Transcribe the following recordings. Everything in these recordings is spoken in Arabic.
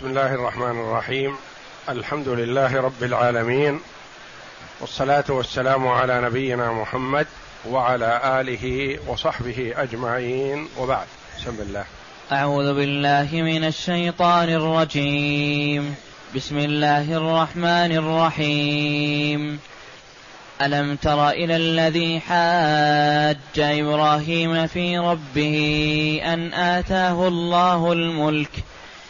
بسم الله الرحمن الرحيم. الحمد لله رب العالمين. والصلاة والسلام على نبينا محمد وعلى آله وصحبه أجمعين. وبعد بسم الله. أعوذ بالله من الشيطان الرجيم. بسم الله الرحمن الرحيم. ألم تر إلى الذي حاج إبراهيم في ربه أن آتاه الله الملك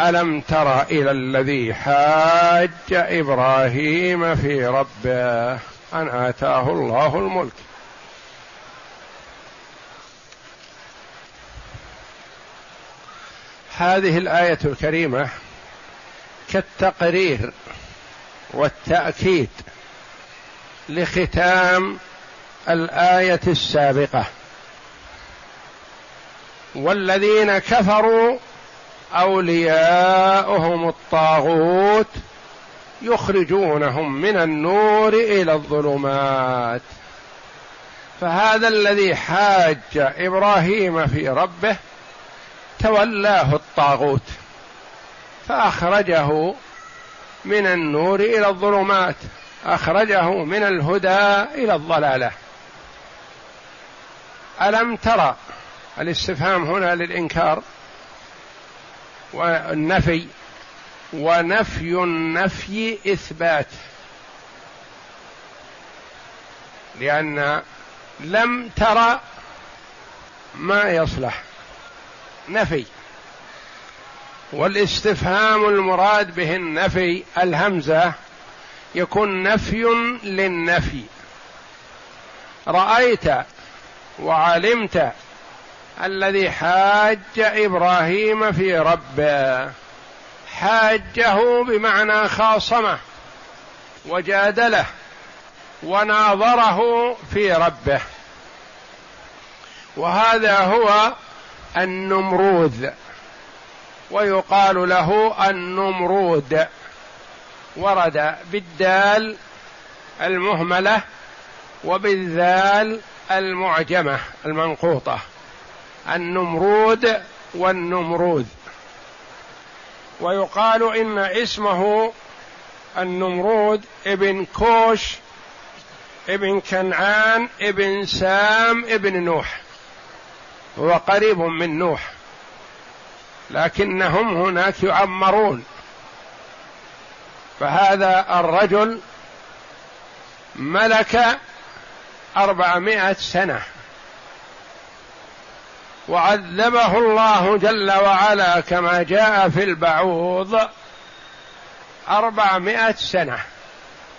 ألم تر إلى الذي حاج إبراهيم في ربه؟ أن آتاه الله الملك. هذه الآية الكريمة كالتقرير والتأكيد لختام الآية السابقة. والذين كفروا أولياؤهم الطاغوت يخرجونهم من النور إلى الظلمات. فهذا الذي حاج إبراهيم في ربه تولاه الطاغوت فأخرجه من النور إلى الظلمات أخرجه من الهدى إلى الضلالة. ألم ترى الاستفهام هنا للإنكار؟ والنفي ونفي النفي إثبات. لأن لم ترى ما يصلح. نفي. والاستفهام المراد به النفي الهمزة يكون نفي للنفي. رأيت وعلمت الذي حاج إبراهيم في ربه. حاجة بمعنى خاصمه. وجادله وناظره في ربه. وهذا هو النمروذ ويقال له النمرود. ورد بالدال المهملة وبالذال المعجمة المنقوطة. النمرود والنمروذ ويقال إن اسمه النمرود ابن كوش ابن كنعان ابن سام ابن نوح. هو قريب من نوح لكنهم هناك يعمرون. فهذا الرجل ملك أربعمائة سنة. وعذبه الله جل وعلا كما جاء في البعوض أربعمائة سنة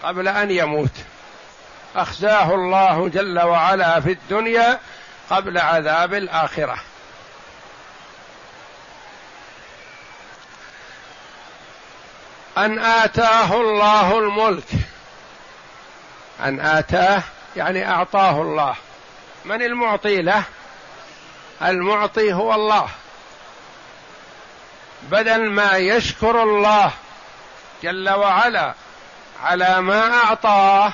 قبل أن يموت. أخزاه الله جل وعلا في الدنيا قبل عذاب الآخرة. أن آتاه الله الملك. أن آتاه يعني أعطاه الله. من المعطي له؟ المعطي هو الله. بدل ما يشكر الله جل وعلا على ما أعطاه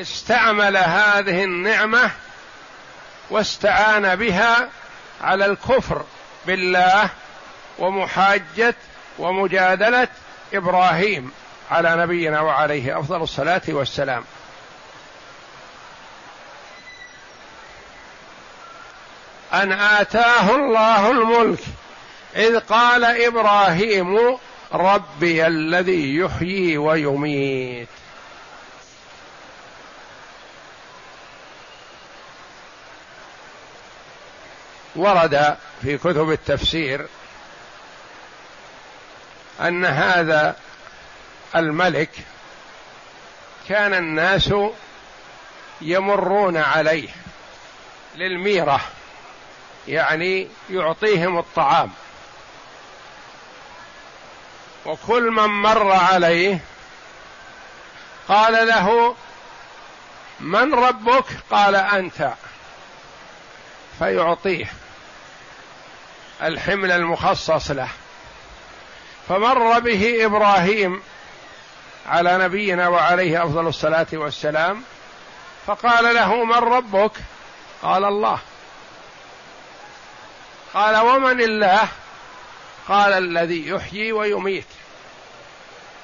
استعمل هذه النعمة واستعان بها على الكفر بالله ومحاجة ومجادلة إبراهيم على نبينا وعليه أفضل الصلاة والسلام. أن آتاه الله الملك. إذ قال إبراهيم ربي الذي يحيي ويميت. ورد في كتب التفسير أن هذا الملك كان الناس يمرون عليه للميرة. يعني يعطيهم الطعام. وكل من مر عليه قال له من ربك؟ قال أنت. فيعطيه الحمل المخصص له. فمر به إبراهيم على نبينا وعليه أفضل الصلاة والسلام فقال له من ربك؟ قال الله. قال ومن الله؟ قال الذي يحيي ويميت.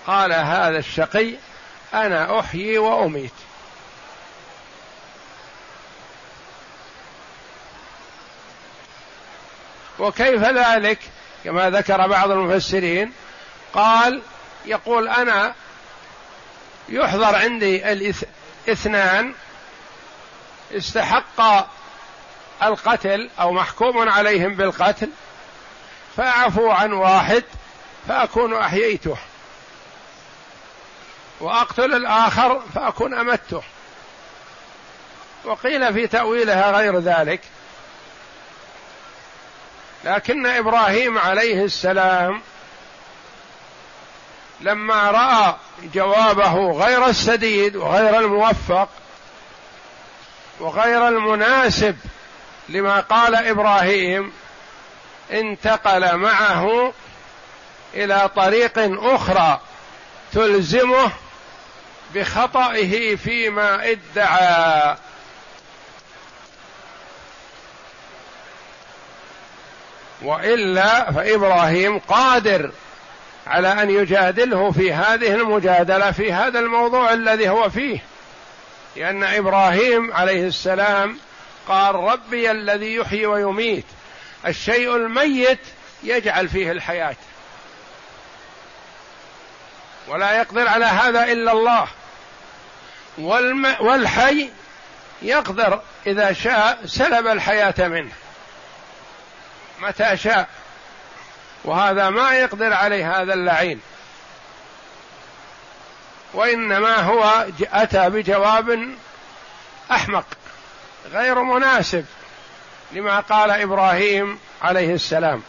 قال هذا الشقي أنا أحيي وأميت. وكيف ذلك؟ كما ذكر بعض المفسرين قال يقول أنا يحضر عندي الاثنان استحق القتل أو محكوم عليهم بالقتل فأعفو عن واحد فأكون أحييته. وأقتل الآخر فأكون أمته. وقيل في تأويلها غير ذلك. لكن إبراهيم عليه السلام لما رأى جوابه غير السديد وغير الموفق وغير المناسب لما قال إبراهيم انتقل معه إلى طريق أخرى تلزمه بخطئه فيما ادعى. وإلا فإبراهيم قادر على أن يجادله في هذه المجادلة في هذا الموضوع الذي هو فيه. لأن إبراهيم عليه السلام قال ربي الذي يحيي ويميت. الشيء الميت يجعل فيه الحياة. ولا يقدر على هذا إلا الله. والم والحي يقدر إذا شاء سلب الحياة منه. متى شاء. وهذا ما يقدر عليه هذا اللعين. وإنما هو أتى بجواب أحمق. غير مناسب لما قال إبراهيم عليه السلام.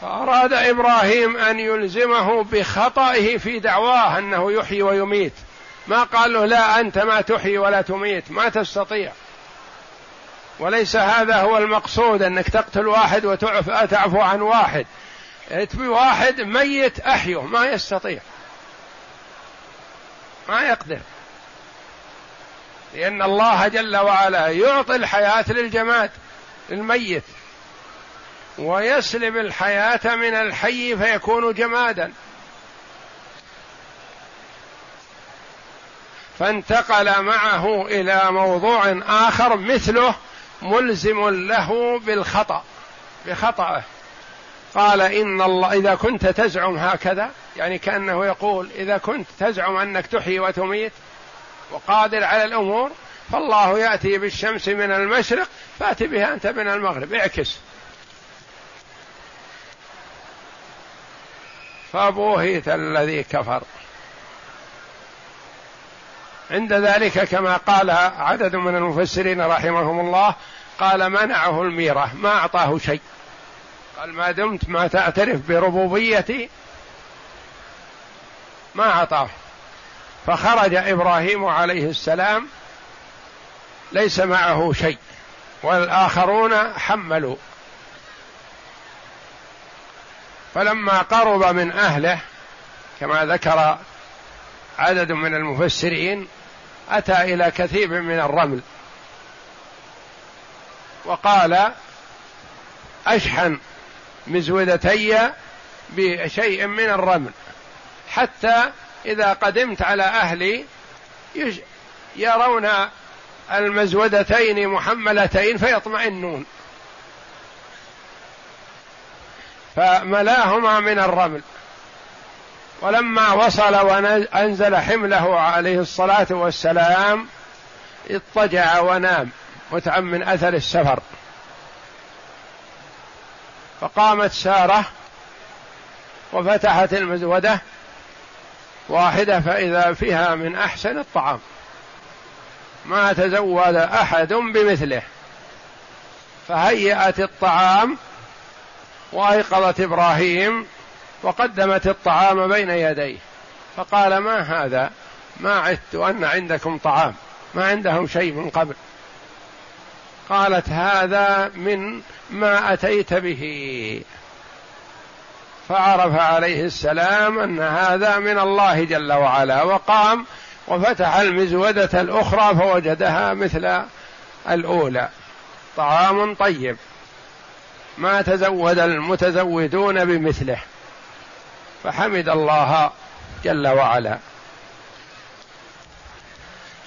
فأراد إبراهيم أن يلزمه بخطئه في دعواه أنه يحيي ويميت. ما قال له لا أنت ما تحيي ولا تميت ما تستطيع. وليس هذا هو المقصود أنك تقتل واحد وتعفو عن واحد. تبي واحد ميت أحيه ما يستطيع. ما يقدر. لأن الله جل وعلا يعطي الحياة للجماد الميت ويسلب الحياة من الحي فيكون جمادا. فانتقل معه إلى موضوع آخر مثله ملزم له بالخطأ بخطأه. قال إن الله إذا كنت تزعم هكذا يعني كأنه يقول إذا كنت تزعم أنك تحيي وتميت وقادر على الأمور فالله يأتي بالشمس من المشرق فأتي بها أنت من المغرب. اعكس. فبوهت الذي كفر. عند ذلك كما قال عدد من المفسرين رحمهم الله قال منعه الميرة ما أعطاه شيء. قال ما دمت ما تعترف بربوبيتي ما أعطاه. فخرج إبراهيم عليه السلام ليس معه شيء والآخرون حملوا. فلما قرب من أهله كما ذكر عدد من المفسرين أتى إلى كثيب من الرمل وقال أشحن مزودتي بشيء من الرمل حتى إذا قدمت على أهلي يرون المزودتين محملتين فيطمئنون. فملاهما من الرمل. ولما وصل وأنزل حمله عليه الصلاة والسلام اضطجع ونام متعب من أثر السفر. فقامت سارة وفتحت المزودة واحدة فإذا فيها من أحسن الطعام. ما تزود أحد بمثله. فهيأت الطعام وأيقظت إبراهيم وقدمت الطعام بين يديه. فقال ما هذا؟ ما عدت أن عندكم طعام ما عندهم شيء من قبل. قالت هذا من ما أتيت به. فعرف عليه السلام أن هذا من الله جل وعلا وقام وفتح المزودة الأخرى فوجدها مثل الأولى. طعام طيب. ما تزود المتزودون بمثله. فحمد الله جل وعلا.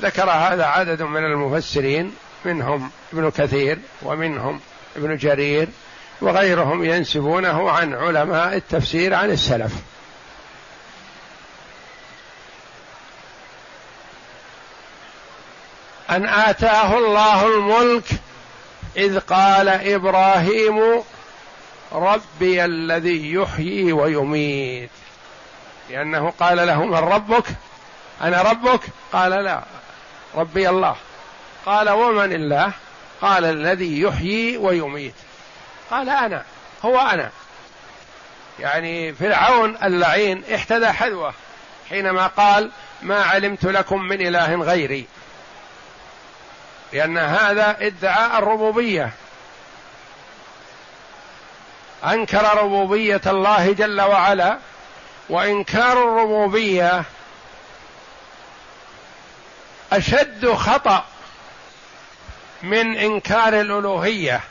ذكر هذا عدد من المفسرين منهم ابن كثير ومنهم ابن جرير وغيرهم ينسبونه عن علماء التفسير عن السلف. أن آتاه الله الملك إذ قال إبراهيم ربي الذي يحيي ويميت. لأنه قال له من ربك؟ أنا ربك؟ قال لا ربي الله. قال ومن الله؟ قال الذي يحيي ويميت. قال أنا هو أنا. يعني فرعون اللعين احتذى حذوه حينما قال ما علمت لكم من إله غيري. لأن هذا ادعاء الربوبية. أنكر ربوبية الله جل وعلا وإنكار الربوبية أشد خطأ من إنكار الألوهية.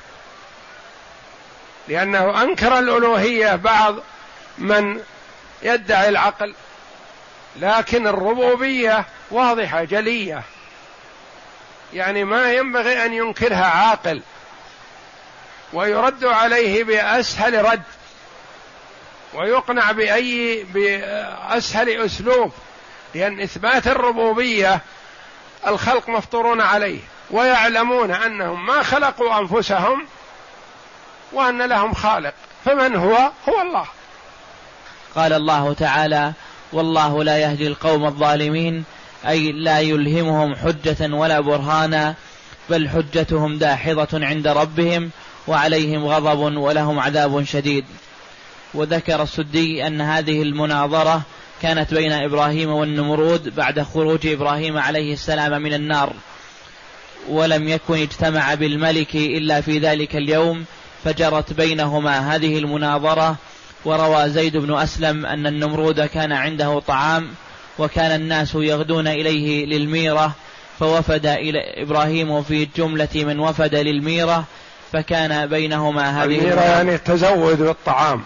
لأنه أنكر الألوهية بعض من يدعي العقل لكن الربوبية واضحة جلية. يعني ما ينبغي أن ينكرها عاقل ويرد عليه بأسهل رد ويقنع بأي بأسهل أسلوب لأن إثبات الربوبية الخلق مفطورون عليه ويعلمون أنهم ما خلقوا أنفسهم وأن لهم خالق. فمن هو؟ هو الله. قال الله تعالى والله لا يهدي القوم الظالمين أي لا يلهمهم حجة ولا برهانا بل حجتهم داحضة عند ربهم وعليهم غضب ولهم عذاب شديد. وذكر السدي أن هذه المناظرة كانت بين إبراهيم والنمرود بعد خروج إبراهيم عليه السلام من النار ولم يكن اجتمع بالملك إلا في ذلك اليوم فجرت بينهما هذه المناظرة وروى زيد بن أسلم أن النمرود كان عنده طعام وكان الناس يغدون إليه للميرة فوفد إلى إبراهيم في جملة من وفد للميرة فكان بينهما هذه الميرة يعني التزود بالطعام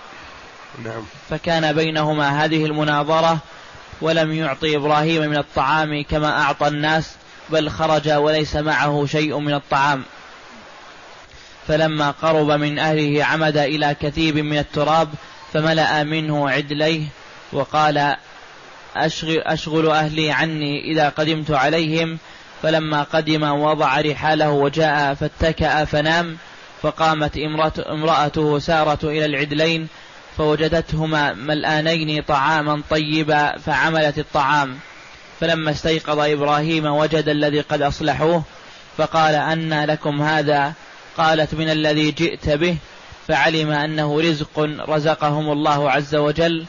نعم. فكان بينهما هذه المناظرة ولم يعطي إبراهيم من الطعام كما أعطى الناس بل خرج وليس معه شيء من الطعام. فلما قرب من أهله عمد إلى كثيب من التراب فملأ منه عدليه وقال أشغل, أشغل أهلي عني إذا قدمت عليهم. فلما قدم وضع رحاله وجاء فاتكأ فنام فقامت امرأته سارة إلى العدلين فوجدتهما ملآنين طعاما طيبا فعملت الطعام. فلما استيقظ إبراهيم وجد الذي قد أصلحوه فقال أنى لكم هذا قالت من الذي جئت به فعلم أنه رزق رزقهم الله عز وجل.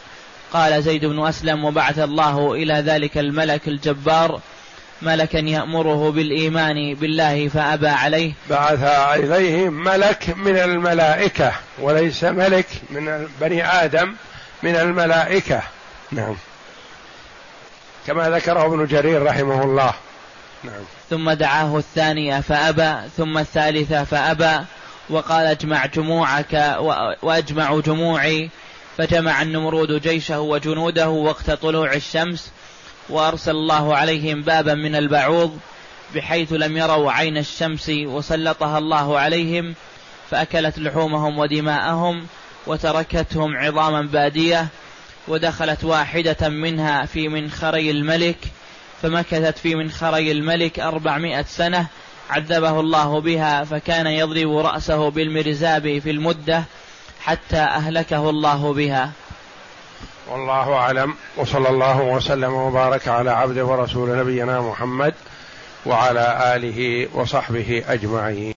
قال زيد بن أسلم وبعث الله إلى ذلك الملك الجبار ملكا يأمره بالإيمان بالله فأبى عليه. بعث إليه ملك من الملائكة وليس ملك من بني آدم من الملائكة. نعم. كما ذكره ابن جرير رحمه الله. نعم. ثم دعاه الثانية فأبى ثم الثالثة فأبى وقال اجمع جموعك وأجمع جموعي فجمع النمرود جيشه وجنوده وقت طلوع الشمس وأرسل الله عليهم بابا من البعوض بحيث لم يروا عين الشمس وسلطها الله عليهم فأكلت لحومهم ودماءهم وتركتهم عظاما بادية ودخلت واحدة منها في منخري الملك فمكثت في منخري الملك أربعمائة سنة عذبه الله بها فكان يضرب رأسه بالمرزاب في المدة حتى أهلكه الله بها. والله أعلم وصلى الله وسلم وبارك على عبده ورسول نبينا محمد وعلى آله وصحبه أجمعين.